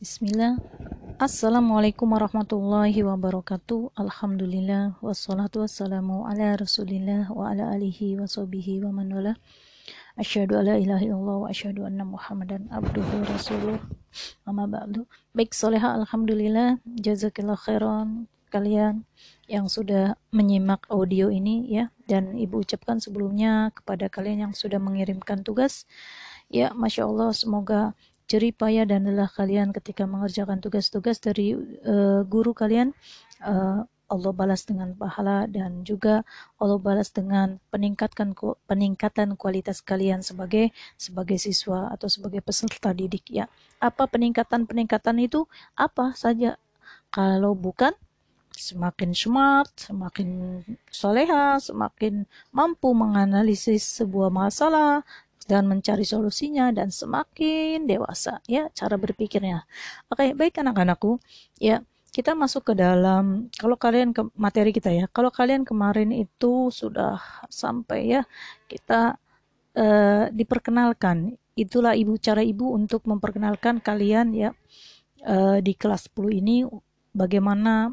Bismillah. Assalamualaikum warahmatullahi wabarakatuh. Alhamdulillah wassalatu wassalamu ala Rasulillah wa ala alihi wa sahbihi wa man wala. Asyhadu alla ilaha wa asyhadu anna Muhammadan abduhu rasuluh. Amma ba'du. Baik soleha alhamdulillah jazakillah khairan kalian yang sudah menyimak audio ini ya dan ibu ucapkan sebelumnya kepada kalian yang sudah mengirimkan tugas ya masya Allah semoga jerih payah dan lelah kalian ketika mengerjakan tugas-tugas dari uh, guru kalian uh, Allah balas dengan pahala dan juga Allah balas dengan peningkatkan peningkatan kualitas kalian sebagai sebagai siswa atau sebagai peserta didik ya. Apa peningkatan-peningkatan itu? Apa saja? Kalau bukan semakin smart, semakin soleha, semakin mampu menganalisis sebuah masalah, dan mencari solusinya dan semakin dewasa ya cara berpikirnya. Oke, baik anak-anakku, ya kita masuk ke dalam kalau kalian ke materi kita ya. Kalau kalian kemarin itu sudah sampai ya kita uh, diperkenalkan. Itulah ibu cara ibu untuk memperkenalkan kalian ya uh, di kelas 10 ini bagaimana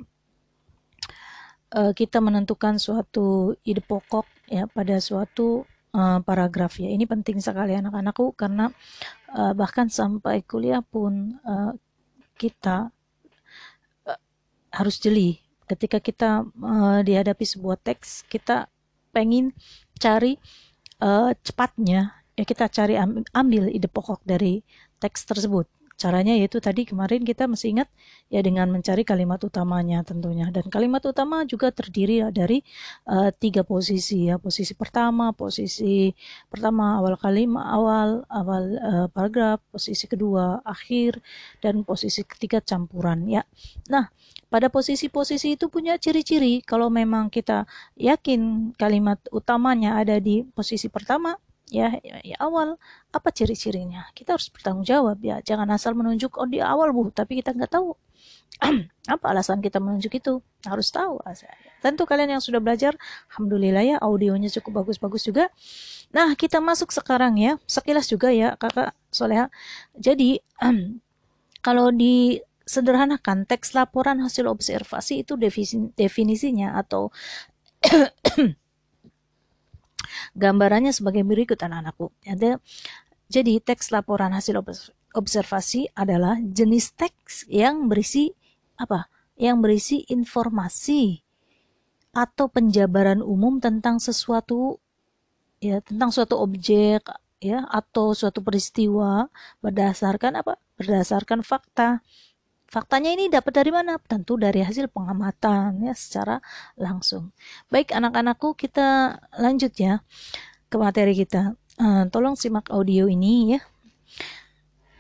uh, kita menentukan suatu ide pokok ya pada suatu uh, paragraf ya. Ini penting sekali anak-anakku karena uh, bahkan sampai kuliah pun uh, kita uh, harus jeli. Ketika kita uh, dihadapi sebuah teks, kita pengen cari uh, cepatnya ya kita cari ambil ide pokok dari teks tersebut Caranya yaitu tadi kemarin kita masih ingat ya dengan mencari kalimat utamanya tentunya. Dan kalimat utama juga terdiri dari uh, tiga posisi ya. Posisi pertama posisi pertama awal kalimat awal awal uh, paragraf posisi kedua akhir dan posisi ketiga campuran ya. Nah pada posisi-posisi itu punya ciri-ciri. Kalau memang kita yakin kalimat utamanya ada di posisi pertama ya, ya, ya awal apa ciri-cirinya? Kita harus bertanggung jawab ya. Jangan asal menunjuk oh di awal bu. Tapi kita nggak tahu apa alasan kita menunjuk itu. Harus tahu tentu kalian yang sudah belajar alhamdulillah ya audionya cukup bagus-bagus juga. Nah kita masuk sekarang ya. Sekilas juga ya kakak soleha. Jadi kalau di sederhanakan teks laporan hasil observasi itu definisinya atau Gambarannya sebagai berikut anak-anakku. Jadi teks laporan hasil observasi adalah jenis teks yang berisi apa? Yang berisi informasi atau penjabaran umum tentang sesuatu ya tentang suatu objek ya atau suatu peristiwa berdasarkan apa? Berdasarkan fakta Faktanya ini dapat dari mana? Tentu dari hasil pengamatan ya secara langsung. Baik anak-anakku kita lanjut ya ke materi kita. Uh, tolong simak audio ini ya.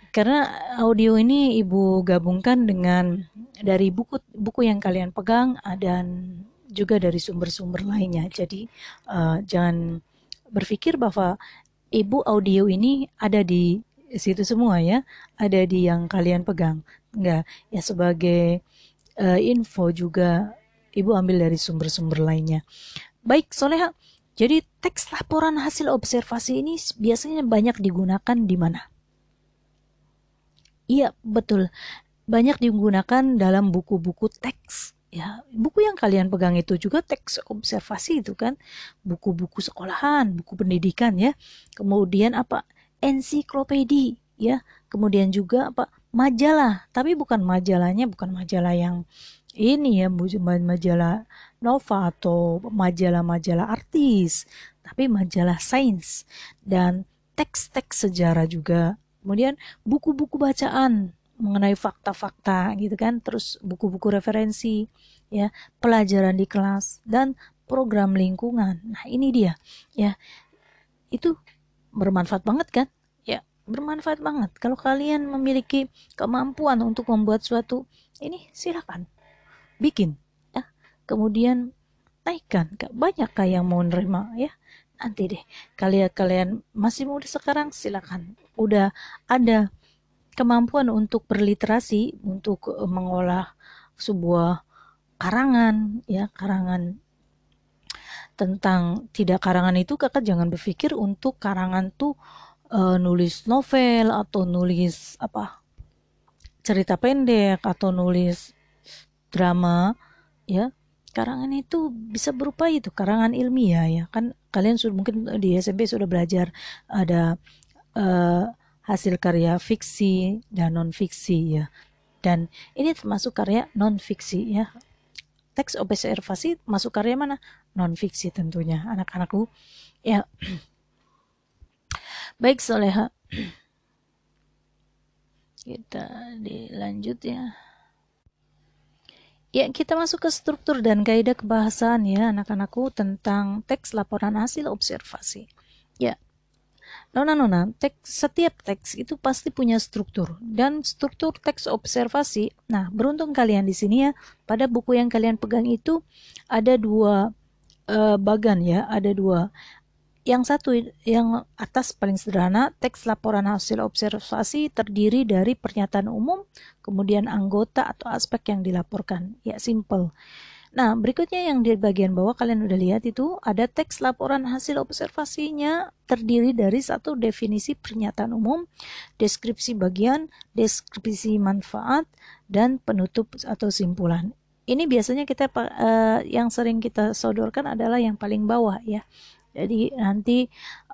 Karena audio ini Ibu gabungkan dengan dari buku buku yang kalian pegang dan juga dari sumber-sumber lainnya. Jadi uh, jangan berpikir bahwa Ibu audio ini ada di situ semua ya, ada di yang kalian pegang enggak. Ya sebagai uh, info juga ibu ambil dari sumber-sumber lainnya. Baik soleha. Jadi teks laporan hasil observasi ini biasanya banyak digunakan di mana? Iya betul. Banyak digunakan dalam buku-buku teks. Ya buku yang kalian pegang itu juga teks observasi itu kan. Buku-buku sekolahan buku pendidikan ya. Kemudian apa? Ensiklopedi ya. Kemudian juga apa majalah, tapi bukan majalahnya bukan majalah yang ini ya majalah Nova atau majalah-majalah artis, tapi majalah sains dan teks-teks sejarah juga. Kemudian buku-buku bacaan mengenai fakta-fakta gitu kan, terus buku-buku referensi ya, pelajaran di kelas dan program lingkungan. Nah, ini dia ya. Itu bermanfaat banget kan? Bermanfaat banget. Kalau kalian memiliki kemampuan untuk membuat suatu ini silakan bikin ya. Kemudian naikkan. Banyak kah yang mau nerima ya? Nanti deh kalian kalian masih muda sekarang silakan. Udah ada kemampuan untuk berliterasi, untuk eh, mengolah sebuah karangan ya, karangan tentang tidak karangan itu kakak jangan berpikir untuk karangan tuh uh, nulis novel atau nulis apa? Cerita pendek atau nulis drama ya. Karangan itu bisa berupa itu karangan ilmiah ya. Kan kalian sudah mungkin di SMP sudah belajar ada uh, hasil karya fiksi dan non fiksi ya. Dan ini termasuk karya non fiksi ya. Teks observasi masuk karya mana? Non fiksi tentunya anak-anakku. Ya baik soleha kita dilanjut ya Ya, kita masuk ke struktur dan kaidah kebahasaan ya anak-anakku tentang teks laporan hasil observasi. Ya. Nona-nona, teks setiap teks itu pasti punya struktur dan struktur teks observasi. Nah, beruntung kalian di sini ya. Pada buku yang kalian pegang itu ada dua uh, bagan ya, ada dua yang satu yang atas paling sederhana, teks laporan hasil observasi terdiri dari pernyataan umum, kemudian anggota atau aspek yang dilaporkan. Ya, simple. Nah, berikutnya yang di bagian bawah kalian udah lihat itu ada teks laporan hasil observasinya terdiri dari satu definisi pernyataan umum, deskripsi bagian, deskripsi manfaat, dan penutup atau simpulan. Ini biasanya kita uh, yang sering kita sodorkan adalah yang paling bawah ya. Jadi nanti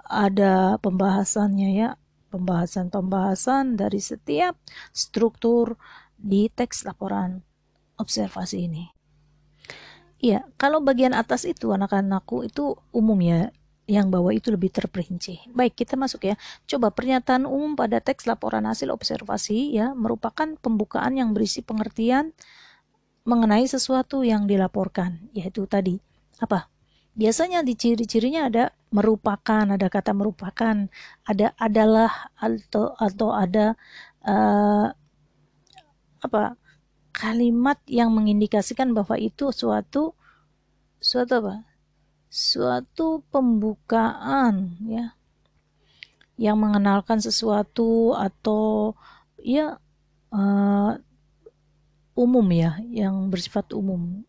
ada pembahasannya ya, pembahasan-pembahasan dari setiap struktur di teks laporan observasi ini. Iya, kalau bagian atas itu anak-anakku itu umum ya, yang bawah itu lebih terperinci. Baik, kita masuk ya. Coba pernyataan umum pada teks laporan hasil observasi ya merupakan pembukaan yang berisi pengertian mengenai sesuatu yang dilaporkan, yaitu tadi apa? Biasanya di ciri-cirinya ada merupakan, ada kata merupakan, ada adalah atau atau ada uh, apa kalimat yang mengindikasikan bahwa itu suatu suatu apa? Suatu pembukaan ya yang mengenalkan sesuatu atau ya uh, umum ya yang bersifat umum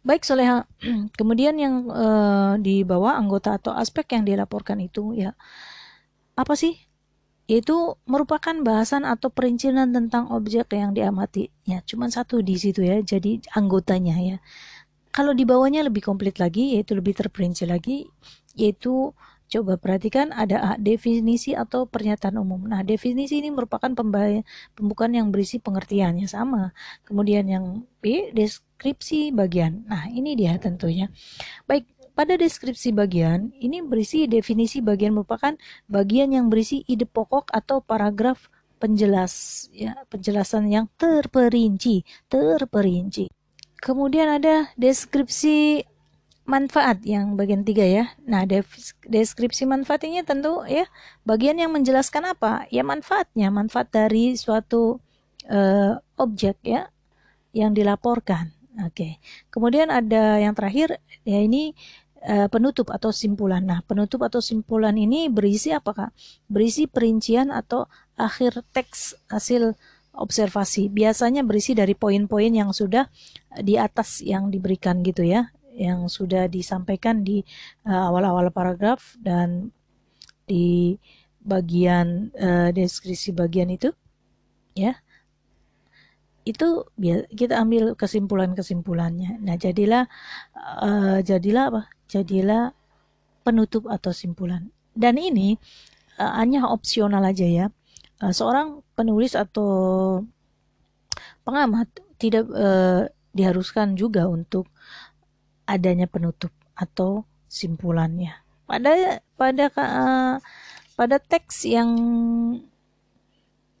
Baik Soleha, kemudian yang uh, di bawah anggota atau aspek yang dilaporkan itu ya apa sih? Yaitu merupakan bahasan atau perincian tentang objek yang diamati. Ya, cuma satu di situ ya, jadi anggotanya ya. Kalau di bawahnya lebih komplit lagi, yaitu lebih terperinci lagi, yaitu Coba perhatikan ada definisi atau pernyataan umum. Nah, definisi ini merupakan pembukaan yang berisi pengertiannya sama. Kemudian yang B, deskripsi bagian. Nah, ini dia tentunya. Baik, pada deskripsi bagian, ini berisi definisi bagian merupakan bagian yang berisi ide pokok atau paragraf penjelas ya, penjelasan yang terperinci, terperinci. Kemudian ada deskripsi manfaat yang bagian tiga ya. Nah, deskripsi manfaatnya tentu ya bagian yang menjelaskan apa? Ya manfaatnya, manfaat dari suatu uh, objek ya yang dilaporkan. Oke. Okay. Kemudian ada yang terakhir ya ini uh, penutup atau simpulan. Nah, penutup atau simpulan ini berisi apakah? Berisi perincian atau akhir teks hasil observasi. Biasanya berisi dari poin-poin yang sudah di atas yang diberikan gitu ya yang sudah disampaikan di uh, awal-awal uh, paragraf dan di bagian uh, deskripsi bagian itu ya itu kita ambil kesimpulan-kesimpulannya. Nah, jadilah uh, jadilah apa? Jadilah penutup atau simpulan. Dan ini uh, hanya opsional aja ya. Uh, seorang penulis atau pengamat tidak uh, diharuskan juga untuk adanya penutup atau simpulannya. Pada pada uh, pada teks yang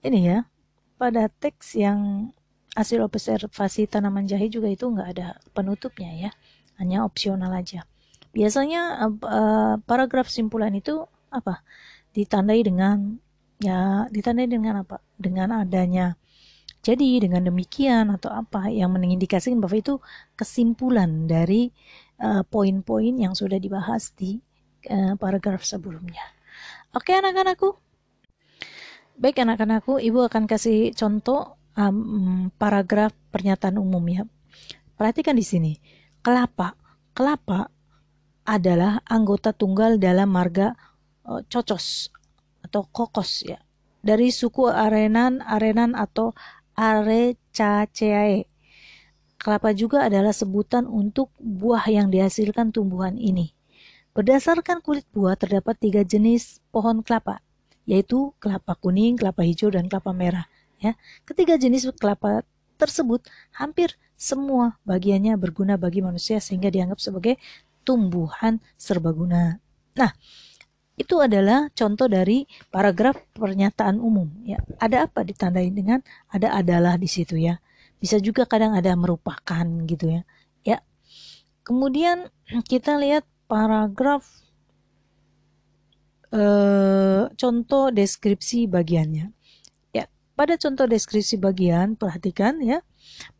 ini ya, pada teks yang hasil observasi tanaman jahe juga itu nggak ada penutupnya ya, hanya opsional aja. Biasanya uh, paragraf simpulan itu apa? Ditandai dengan ya ditandai dengan apa? Dengan adanya jadi dengan demikian atau apa yang mengindikasikan bahwa itu kesimpulan dari uh, poin-poin yang sudah dibahas di uh, paragraf sebelumnya. Oke anak-anakku. Baik anak-anakku, Ibu akan kasih contoh um, paragraf pernyataan umum ya. Perhatikan di sini. Kelapa. Kelapa adalah anggota tunggal dalam marga uh, cocos atau kokos ya. Dari suku arenan, arenan atau Arecaceae. Kelapa juga adalah sebutan untuk buah yang dihasilkan tumbuhan ini. Berdasarkan kulit buah terdapat tiga jenis pohon kelapa, yaitu kelapa kuning, kelapa hijau, dan kelapa merah. Ya, ketiga jenis kelapa tersebut hampir semua bagiannya berguna bagi manusia sehingga dianggap sebagai tumbuhan serbaguna. Nah, itu adalah contoh dari paragraf pernyataan umum ya. Ada apa ditandai dengan ada adalah di situ ya. Bisa juga kadang ada merupakan gitu ya. Ya. Kemudian kita lihat paragraf eh, contoh deskripsi bagiannya. Ya, pada contoh deskripsi bagian perhatikan ya.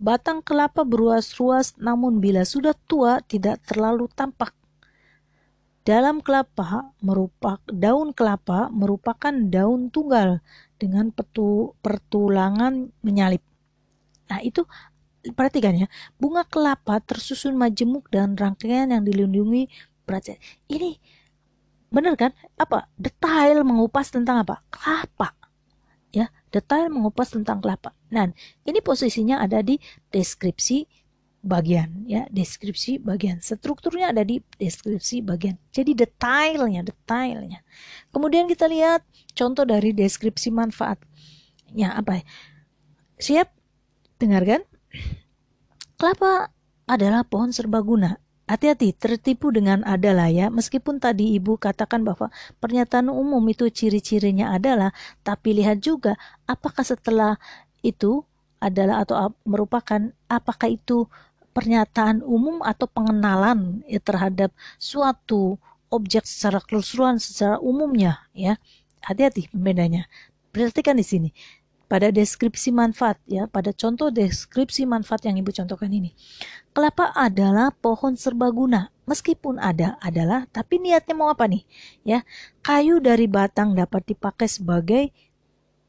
Batang kelapa beruas-ruas namun bila sudah tua tidak terlalu tampak dalam kelapa merupakan daun kelapa merupakan daun tunggal dengan petu, pertulangan menyalip. Nah, itu perhatikan ya. Bunga kelapa tersusun majemuk dan rangkaian yang dilindungi berat. Ini benar kan? Apa? Detail mengupas tentang apa? Kelapa. Ya, detail mengupas tentang kelapa. Nah, ini posisinya ada di deskripsi bagian ya deskripsi bagian. Strukturnya ada di deskripsi bagian. Jadi detailnya detailnya. Kemudian kita lihat contoh dari deskripsi manfaatnya apa ya? siap? Dengarkan. Kelapa adalah pohon serbaguna hati-hati tertipu dengan adalah ya meskipun tadi ibu katakan bahwa pernyataan umum itu ciri-cirinya adalah tapi lihat juga apakah setelah itu adalah atau merupakan apakah itu pernyataan umum atau pengenalan ya, terhadap suatu objek secara keseluruhan secara umumnya ya. Hati-hati pembedanya. Perhatikan di sini. Pada deskripsi manfaat ya pada contoh deskripsi manfaat yang ibu contohkan ini. Kelapa adalah pohon serbaguna. Meskipun ada adalah tapi niatnya mau apa nih? Ya kayu dari batang dapat dipakai sebagai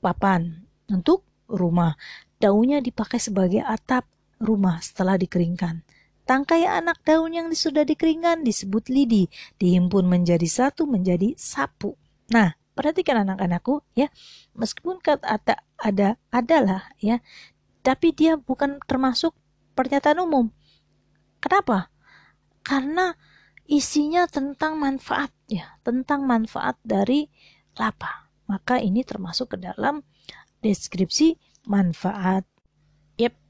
papan untuk rumah. Daunnya dipakai sebagai atap rumah setelah dikeringkan. Tangkai anak daun yang sudah dikeringkan disebut lidi, dihimpun menjadi satu menjadi sapu. Nah, perhatikan anak-anakku ya, meskipun kata ada, ada adalah ya, tapi dia bukan termasuk pernyataan umum. Kenapa? Karena isinya tentang manfaat ya, tentang manfaat dari kelapa. Maka ini termasuk ke dalam deskripsi manfaat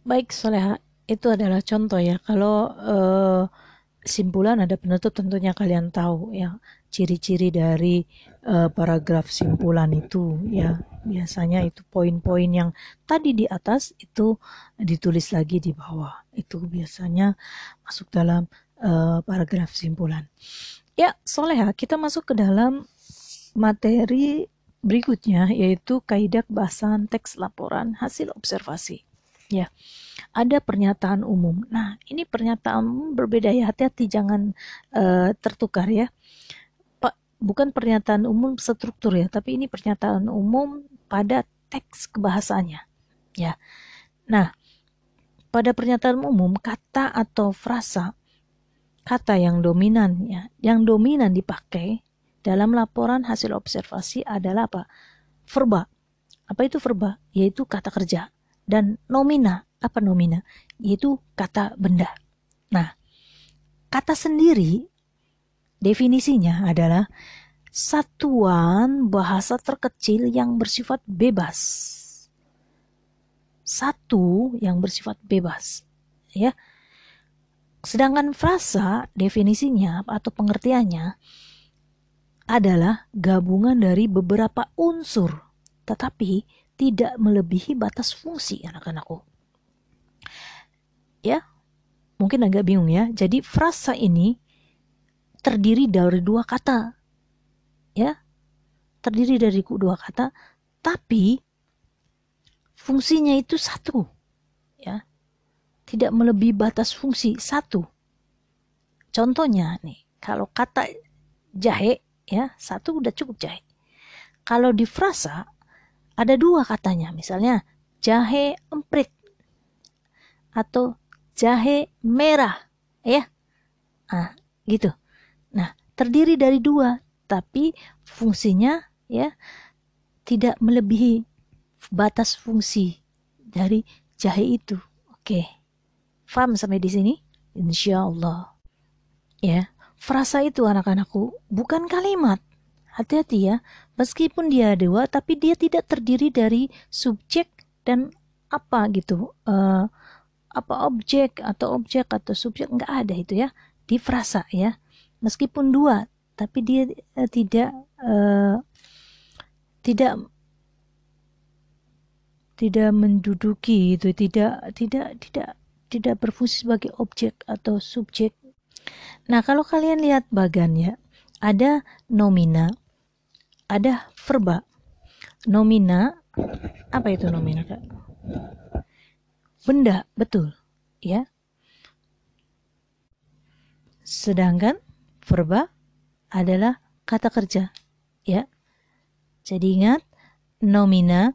baik Soleha. Itu adalah contoh ya. Kalau uh, simpulan ada penutup tentunya kalian tahu ya ciri-ciri dari uh, paragraf simpulan itu ya. Biasanya itu poin-poin yang tadi di atas itu ditulis lagi di bawah. Itu biasanya masuk dalam uh, paragraf simpulan. Ya, Soleha, kita masuk ke dalam materi berikutnya yaitu kaidah bahasan teks laporan hasil observasi ya ada pernyataan umum. Nah, ini pernyataan umum berbeda ya. Hati-hati jangan uh, tertukar ya. Pak, bukan pernyataan umum struktur ya, tapi ini pernyataan umum pada teks kebahasannya. Ya. Nah, pada pernyataan umum kata atau frasa kata yang dominan ya, yang dominan dipakai dalam laporan hasil observasi adalah apa? Verba. Apa itu verba? Yaitu kata kerja dan nomina. Apa nomina? Yaitu kata benda. Nah, kata sendiri definisinya adalah satuan bahasa terkecil yang bersifat bebas. Satu yang bersifat bebas, ya. Sedangkan frasa definisinya atau pengertiannya adalah gabungan dari beberapa unsur, tetapi tidak melebihi batas fungsi anak-anakku. Ya, mungkin agak bingung ya. Jadi frasa ini terdiri dari dua kata. Ya, terdiri dari dua kata, tapi fungsinya itu satu. Ya, tidak melebihi batas fungsi satu. Contohnya nih, kalau kata jahe ya satu udah cukup jahe. Kalau di frasa ada dua katanya, misalnya jahe emprit atau jahe merah, ya. Ah, gitu. Nah, terdiri dari dua, tapi fungsinya ya tidak melebihi batas fungsi dari jahe itu. Oke. Faham sampai di sini? Insya Allah. Ya, frasa itu anak-anakku bukan kalimat. Hati-hati ya, meskipun dia dewa, tapi dia tidak terdiri dari subjek dan apa gitu, uh, apa objek atau objek atau subjek nggak ada itu ya. Di frasa ya. Meskipun dua, tapi dia uh, tidak uh, tidak tidak menduduki itu. Tidak tidak tidak tidak berfungsi sebagai objek atau subjek. Nah, kalau kalian lihat bagannya, ada nomina, ada verba. Nomina, apa itu nomina, Kak? Benda, betul, ya. Sedangkan verba adalah kata kerja, ya. Jadi ingat, nomina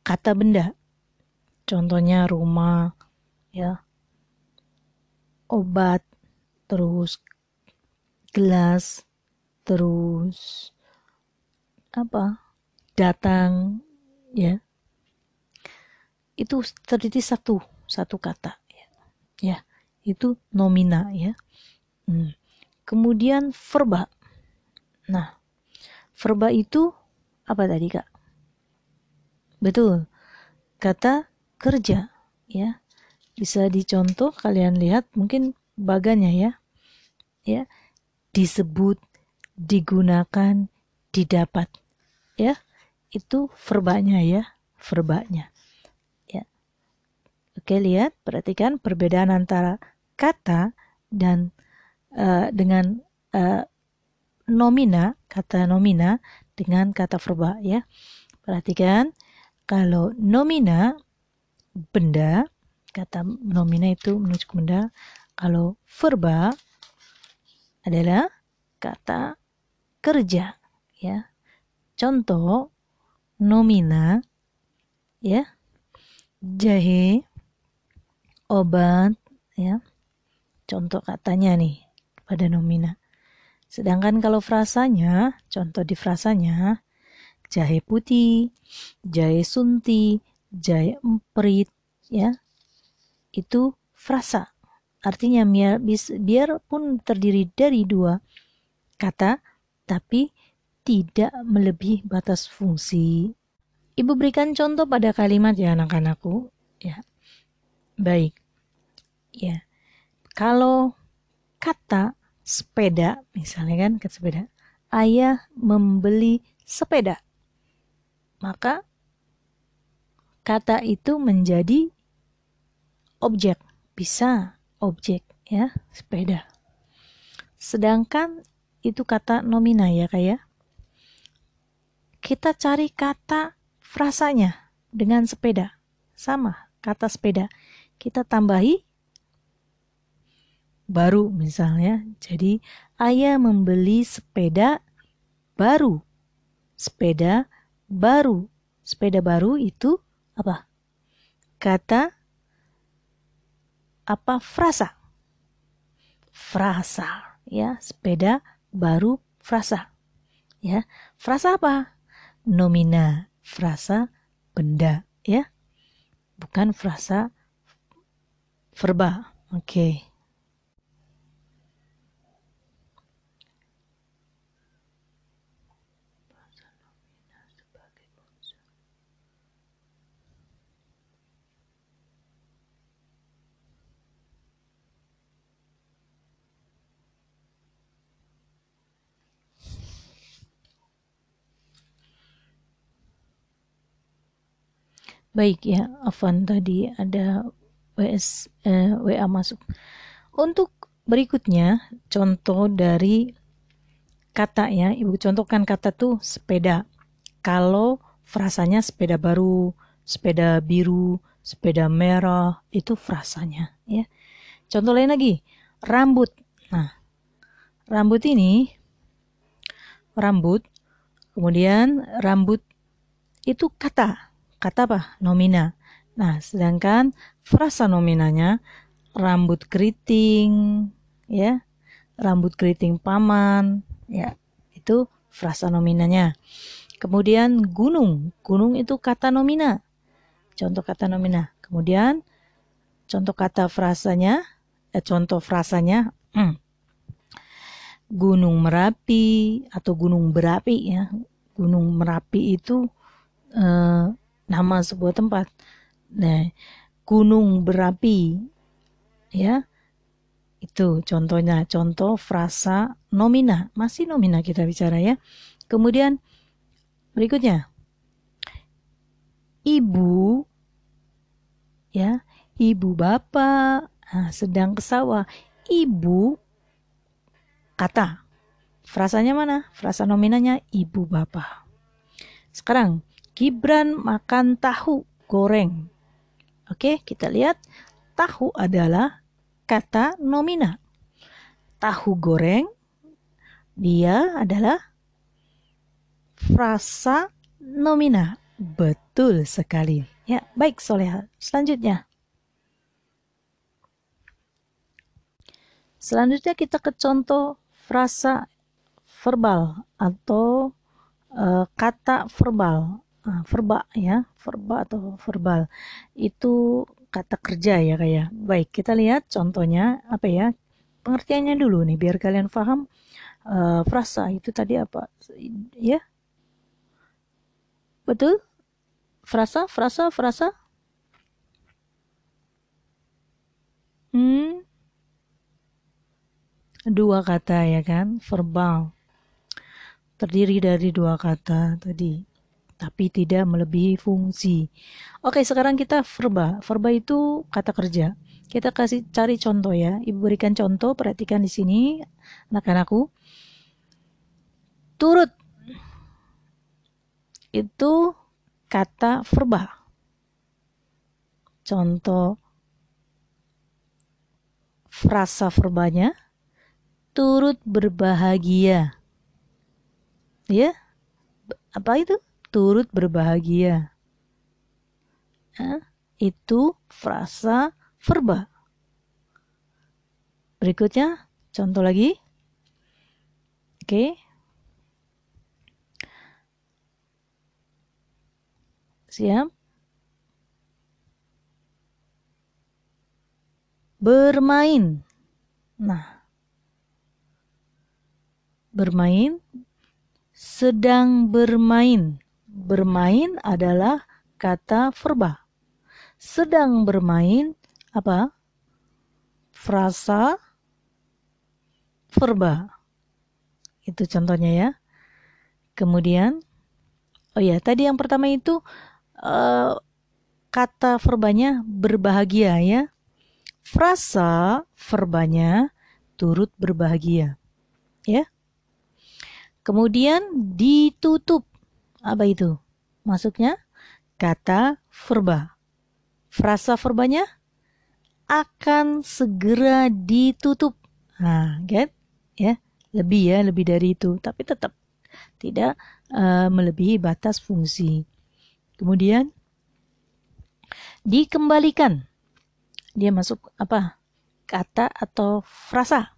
kata benda. Contohnya rumah, ya obat, terus gelas, terus apa? datang, ya. Itu terdiri satu satu kata, ya. ya itu nomina, ya. Hmm. Kemudian verba. Nah, verba itu apa tadi kak? Betul, kata kerja, ya bisa dicontoh kalian lihat mungkin baganya ya ya disebut digunakan didapat ya itu verbanya ya verbanya ya oke lihat perhatikan perbedaan antara kata dan uh, dengan uh, nomina kata nomina dengan kata verba ya perhatikan kalau nomina benda kata nomina itu menunjuk benda. Kalau verba adalah kata kerja, ya. Contoh nomina, ya, jahe, obat, ya. Contoh katanya nih pada nomina. Sedangkan kalau frasanya, contoh di frasanya, jahe putih, jahe sunti, jahe emprit, ya itu frasa. Artinya biar, biarpun terdiri dari dua kata, tapi tidak melebihi batas fungsi. Ibu berikan contoh pada kalimat ya anak-anakku. Ya, baik. Ya, kalau kata sepeda, misalnya kan kata sepeda, ayah membeli sepeda, maka kata itu menjadi objek, bisa objek ya, sepeda. Sedangkan itu kata nomina ya kayak ya. Kita cari kata frasanya dengan sepeda. Sama, kata sepeda. Kita tambahi baru misalnya. Jadi ayah membeli sepeda baru. Sepeda baru. Sepeda baru itu apa? Kata apa frasa? Frasa, ya, sepeda baru frasa. Ya, frasa apa? Nomina, frasa benda, ya. Bukan frasa verba. Oke. Okay. Baik ya, Afan tadi ada WS eh, WA masuk. Untuk berikutnya contoh dari kata ya, Ibu contohkan kata tuh sepeda. Kalau frasanya sepeda baru, sepeda biru, sepeda merah, itu frasanya ya. Contoh lain lagi, rambut. Nah, rambut ini rambut, kemudian rambut itu kata kata apa? Nomina. Nah, sedangkan frasa nominanya rambut keriting, ya, rambut keriting paman, ya, itu frasa nominanya. Kemudian gunung, gunung itu kata nomina. contoh kata nomina. Kemudian contoh kata frasanya, eh, contoh frasanya, hmm, Gunung Merapi atau Gunung Berapi ya. Gunung Merapi itu eh, nama sebuah tempat. Nah, Gunung Berapi ya. Itu contohnya, contoh frasa nomina. Masih nomina kita bicara ya. Kemudian berikutnya ibu ya ibu bapak nah, sedang ke sawah ibu kata frasanya mana frasa nominanya ibu bapak sekarang Gibran makan tahu goreng oke kita lihat tahu adalah kata nomina tahu goreng dia adalah frasa nomina Betul sekali. Ya, baik Soleha. Selanjutnya. Selanjutnya kita ke contoh frasa verbal atau uh, kata verbal. Uh, verba ya, verba atau verbal. Itu kata kerja ya kayak. Ya. Baik, kita lihat contohnya apa ya? Pengertiannya dulu nih biar kalian paham uh, frasa itu tadi apa ya Betul? Frasa, frasa, frasa? Hmm? Dua kata ya kan? Verbal. Terdiri dari dua kata tadi. Tapi tidak melebihi fungsi. Oke, sekarang kita verba. Verba itu kata kerja. Kita kasih cari contoh ya. Ibu berikan contoh, perhatikan di sini anak-anakku. Turut itu kata verba. Contoh frasa verbanya turut berbahagia. Ya? Apa itu? Turut berbahagia. Nah, itu frasa verba. Berikutnya, contoh lagi. Oke. Okay. Siap? Bermain. Nah, bermain, sedang bermain. Bermain adalah kata verba. Sedang bermain apa? Frasa verba. Itu contohnya ya. Kemudian, oh ya, tadi yang pertama itu uh, kata verbanya berbahagia ya. Frasa verbanya turut berbahagia. Ya. Kemudian ditutup. Apa itu? Masuknya kata verba. Frasa verbanya akan segera ditutup. Nah, get? Ya, lebih ya, lebih dari itu, tapi tetap tidak uh, melebihi batas fungsi. Kemudian dikembalikan. Dia masuk apa? Kata atau frasa.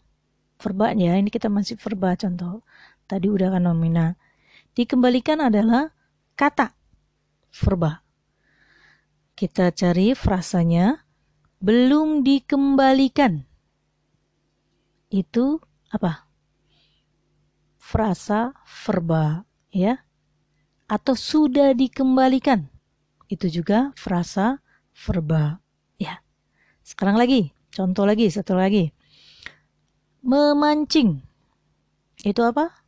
Verba ya, ini kita masih verba contoh. Tadi udah kan nomina. Dikembalikan adalah kata verba. Kita cari frasanya belum dikembalikan. Itu apa? Frasa verba ya atau sudah dikembalikan. Itu juga frasa verba. Ya. Sekarang lagi, contoh lagi, satu lagi. Memancing. Itu apa?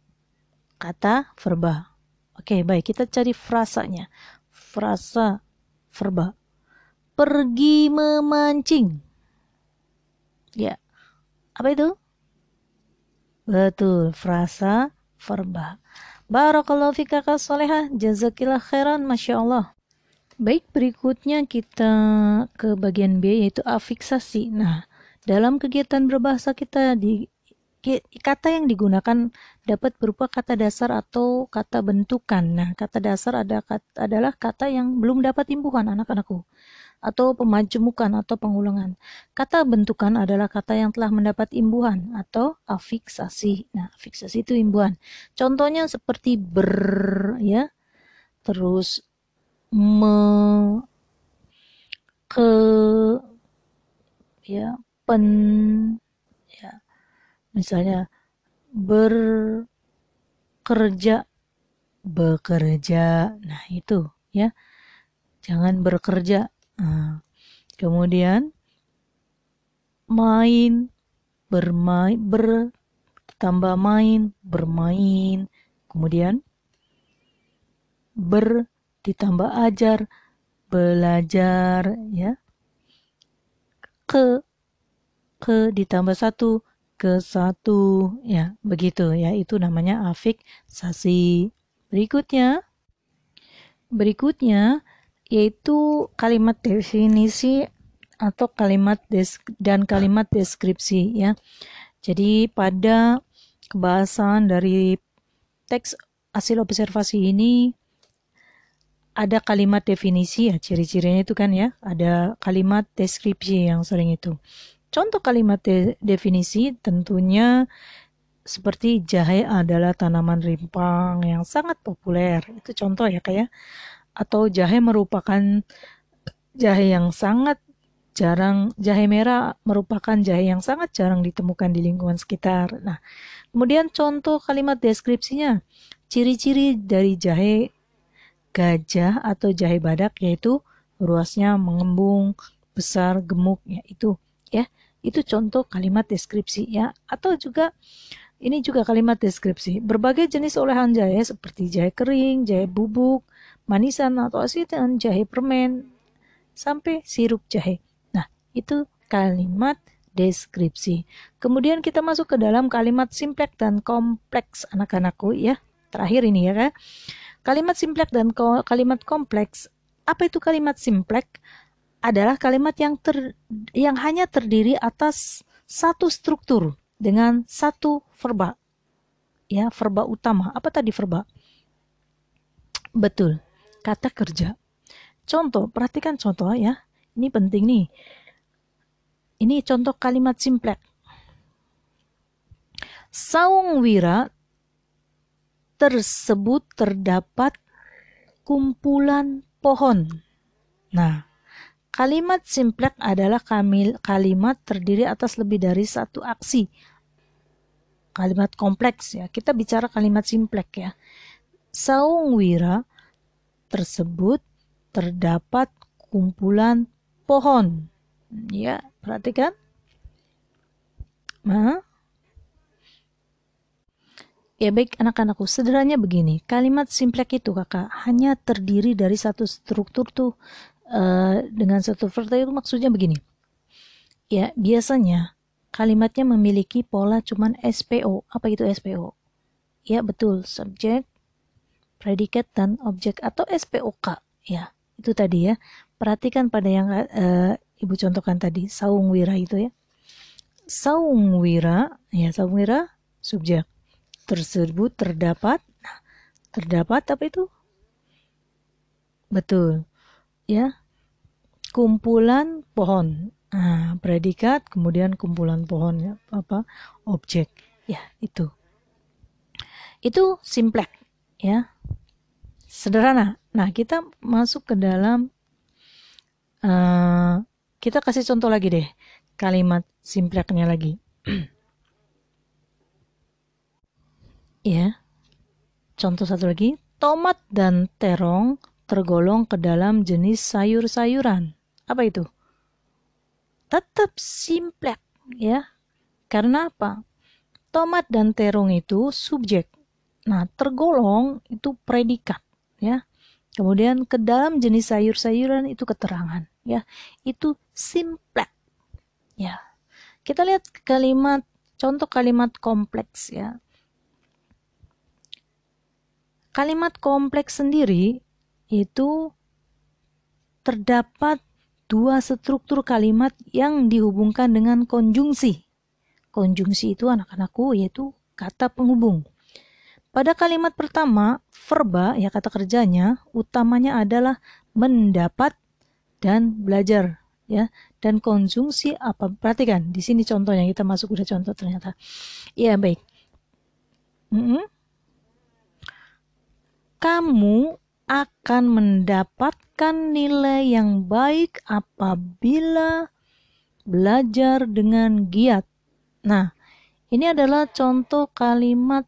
Kata verba. Oke, baik, kita cari frasanya. Frasa verba. Pergi memancing. Ya. Apa itu? Betul, frasa verba. Barakallahu fika soleha, jazakillah khairan, Masya Allah. Baik, berikutnya kita ke bagian B yaitu afiksasi. Nah, dalam kegiatan berbahasa kita di kata yang digunakan dapat berupa kata dasar atau kata bentukan. Nah, kata dasar ada adalah kata yang belum dapat imbuhan anak-anakku atau pemajemukan atau pengulangan. Kata bentukan adalah kata yang telah mendapat imbuhan atau afiksasi. Nah, afiksasi itu imbuhan. Contohnya seperti ber ya. Terus me ke ya pen misalnya berkerja. Bekerja. Nah itu ya. Jangan bekerja nah, kemudian main. Bermain ber tambah main. Bermain. Kemudian ber ditambah ajar. Belajar ya. Ke ke ditambah satu ke satu. Ya begitu. Ya itu namanya afiksasi berikutnya. Berikutnya yaitu kalimat definisi atau kalimat dan kalimat deskripsi ya. Jadi pada kebahasan dari teks hasil observasi ini ada kalimat definisi ya ciri-cirinya itu kan ya. Ada kalimat deskripsi yang sering itu contoh kalimat de definisi tentunya seperti jahe adalah tanaman rimpang yang sangat populer. Itu contoh ya kayak ya. atau jahe merupakan jahe yang sangat jarang jahe merah merupakan jahe yang sangat jarang ditemukan di lingkungan sekitar. Nah kemudian contoh kalimat deskripsinya. Ciri-ciri dari jahe gajah atau jahe badak yaitu ruasnya mengembung, besar, gemuk ya itu ya. Itu contoh kalimat deskripsi ya atau juga ini juga kalimat deskripsi. Berbagai jenis olahan jahe seperti jahe kering, jahe bubuk, manisan atau asinan, jahe permen sampai sirup jahe. Nah, itu kalimat deskripsi. Kemudian kita masuk ke dalam kalimat simplek dan kompleks anak-anakku ya. Terakhir ini ya kan. Kalimat simplek dan kalimat kompleks. Apa itu kalimat simplek? Adalah kalimat yang ter yang hanya terdiri atas satu struktur dengan satu verba. Ya, verba utama. Apa tadi verba? Betul. Kata kerja. Contoh, perhatikan contoh ya. Ini penting nih. Ini contoh kalimat simplek. Saung Wira tersebut terdapat kumpulan pohon. Nah, kalimat simplek adalah kalimat terdiri atas lebih dari satu aksi. Kalimat kompleks ya. Kita bicara kalimat simplek ya. Saung wira tersebut terdapat kumpulan pohon. Ya, perhatikan. Nah, Ya baik anak-anakku, sederhananya begini, kalimat simplek itu kakak hanya terdiri dari satu struktur tuh uh, dengan satu verta itu maksudnya begini. Ya biasanya kalimatnya memiliki pola cuman SPO. Apa itu SPO? Ya betul, subjek, predikat dan objek atau SPOK. Ya itu tadi ya. Perhatikan pada yang uh, ibu contohkan tadi, saung wira itu ya. Saung wira, ya saung wira subjek tersebut terdapat nah, terdapat apa itu betul ya kumpulan pohon. Nah, predikat kemudian kumpulan pohon ya apa objek. Ya itu. Itu simplek ya. Sederhana. Nah kita masuk ke dalam uh, kita kasih contoh lagi deh kalimat simpleknya lagi. Ya. Contoh satu lagi, tomat dan terong tergolong ke dalam jenis sayur-sayuran. Apa itu? Tetap simplek, ya. Karena apa? Tomat dan terong itu subjek. Nah, tergolong itu predikat, ya. Kemudian ke dalam jenis sayur-sayuran itu keterangan, ya. Itu simplek. Ya. Kita lihat kalimat contoh kalimat kompleks ya. Kalimat kompleks sendiri itu terdapat dua struktur kalimat yang dihubungkan dengan konjungsi. Konjungsi itu anak-anakku yaitu kata penghubung. Pada kalimat pertama, verba ya kata kerjanya utamanya adalah mendapat dan belajar ya. Dan konjungsi apa? Perhatikan di sini contohnya kita masuk udah contoh ternyata. Ya baik. Mm -hmm kamu akan mendapatkan nilai yang baik apabila belajar dengan giat. Nah, ini adalah contoh kalimat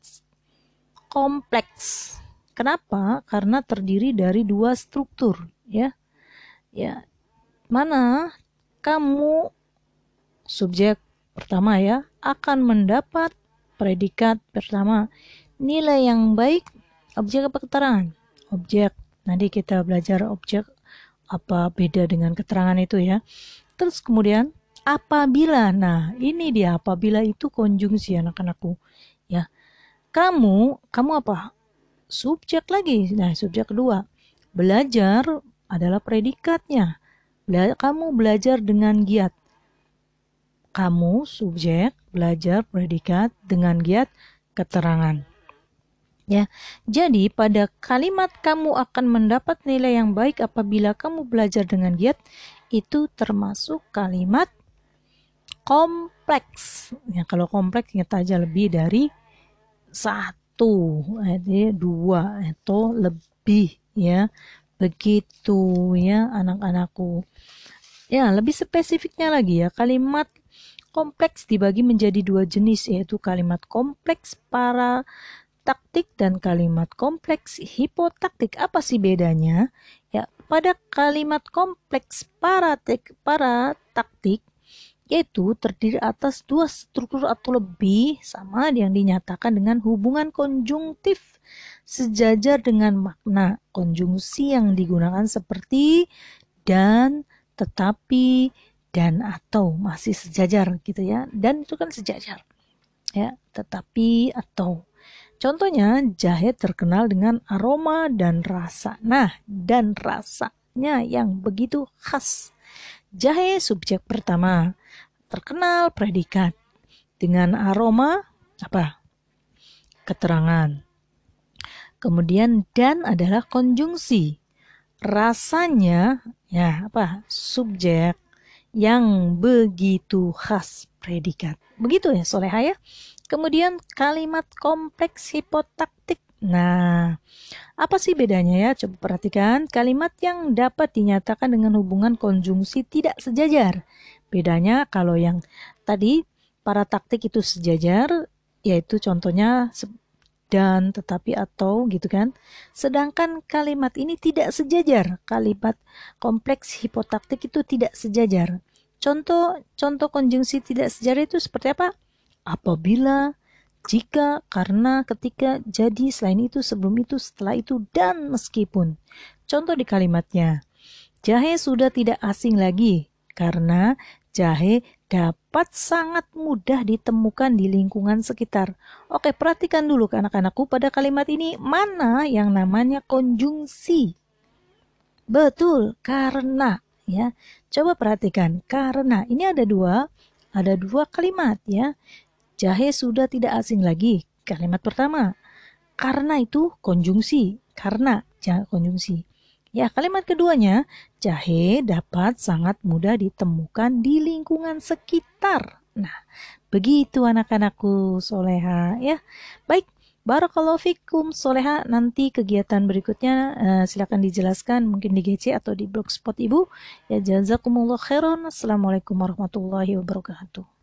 kompleks. Kenapa? Karena terdiri dari dua struktur, ya. Ya. Mana kamu subjek pertama ya akan mendapat predikat pertama nilai yang baik objek keterangan objek. Nanti kita belajar objek apa beda dengan keterangan itu ya. Terus kemudian apabila nah ini dia apabila itu konjungsi anak-anakku ya. Kamu kamu apa? Subjek lagi. Nah subjek kedua belajar adalah predikatnya. Kamu belajar dengan giat. Kamu subjek belajar predikat dengan giat keterangan Ya, jadi pada kalimat kamu akan mendapat nilai yang baik apabila kamu belajar dengan giat itu termasuk kalimat kompleks. Ya, kalau kompleks ingat aja lebih dari satu, jadi dua atau lebih ya. Begitu ya anak-anakku. Ya, lebih spesifiknya lagi ya, kalimat kompleks dibagi menjadi dua jenis yaitu kalimat kompleks para taktik dan kalimat kompleks hipotaktik. Apa sih bedanya? Ya, pada kalimat kompleks para para taktik yaitu terdiri atas dua struktur atau lebih sama yang dinyatakan dengan hubungan konjungtif sejajar dengan makna konjungsi yang digunakan seperti dan tetapi dan atau masih sejajar gitu ya dan itu kan sejajar ya tetapi atau Contohnya, jahe terkenal dengan aroma dan rasa. Nah, dan rasanya yang begitu khas. Jahe subjek pertama, terkenal predikat. Dengan aroma, apa? Keterangan. Kemudian dan adalah konjungsi. Rasanya, ya apa? Subjek yang begitu khas predikat. Begitu ya Soleha ya. Kemudian kalimat kompleks hipotaktik. Nah, apa sih bedanya ya? Coba perhatikan kalimat yang dapat dinyatakan dengan hubungan konjungsi tidak sejajar. Bedanya kalau yang tadi para taktik itu sejajar, yaitu contohnya dan tetapi atau gitu kan. Sedangkan kalimat ini tidak sejajar. Kalimat kompleks hipotaktik itu tidak sejajar. Contoh contoh konjungsi tidak sejajar itu seperti apa? Apabila, jika, karena, ketika, jadi, selain itu, sebelum itu, setelah itu, dan meskipun. Contoh di kalimatnya, jahe sudah tidak asing lagi karena jahe dapat sangat mudah ditemukan di lingkungan sekitar. Oke, perhatikan dulu ke anak-anakku pada kalimat ini mana yang namanya konjungsi. Betul, karena ya. Coba perhatikan, karena ini ada dua, ada dua kalimat ya. Jahe sudah tidak asing lagi. Kalimat pertama. Karena itu konjungsi. Karena jahe konjungsi. Ya, kalimat keduanya, jahe dapat sangat mudah ditemukan di lingkungan sekitar. Nah, begitu anak-anakku soleha ya. Baik, Barakallahu fikum soleha nanti kegiatan berikutnya uh, silakan dijelaskan mungkin di GC atau di blogspot ibu ya jazakumullah khairan assalamualaikum warahmatullahi wabarakatuh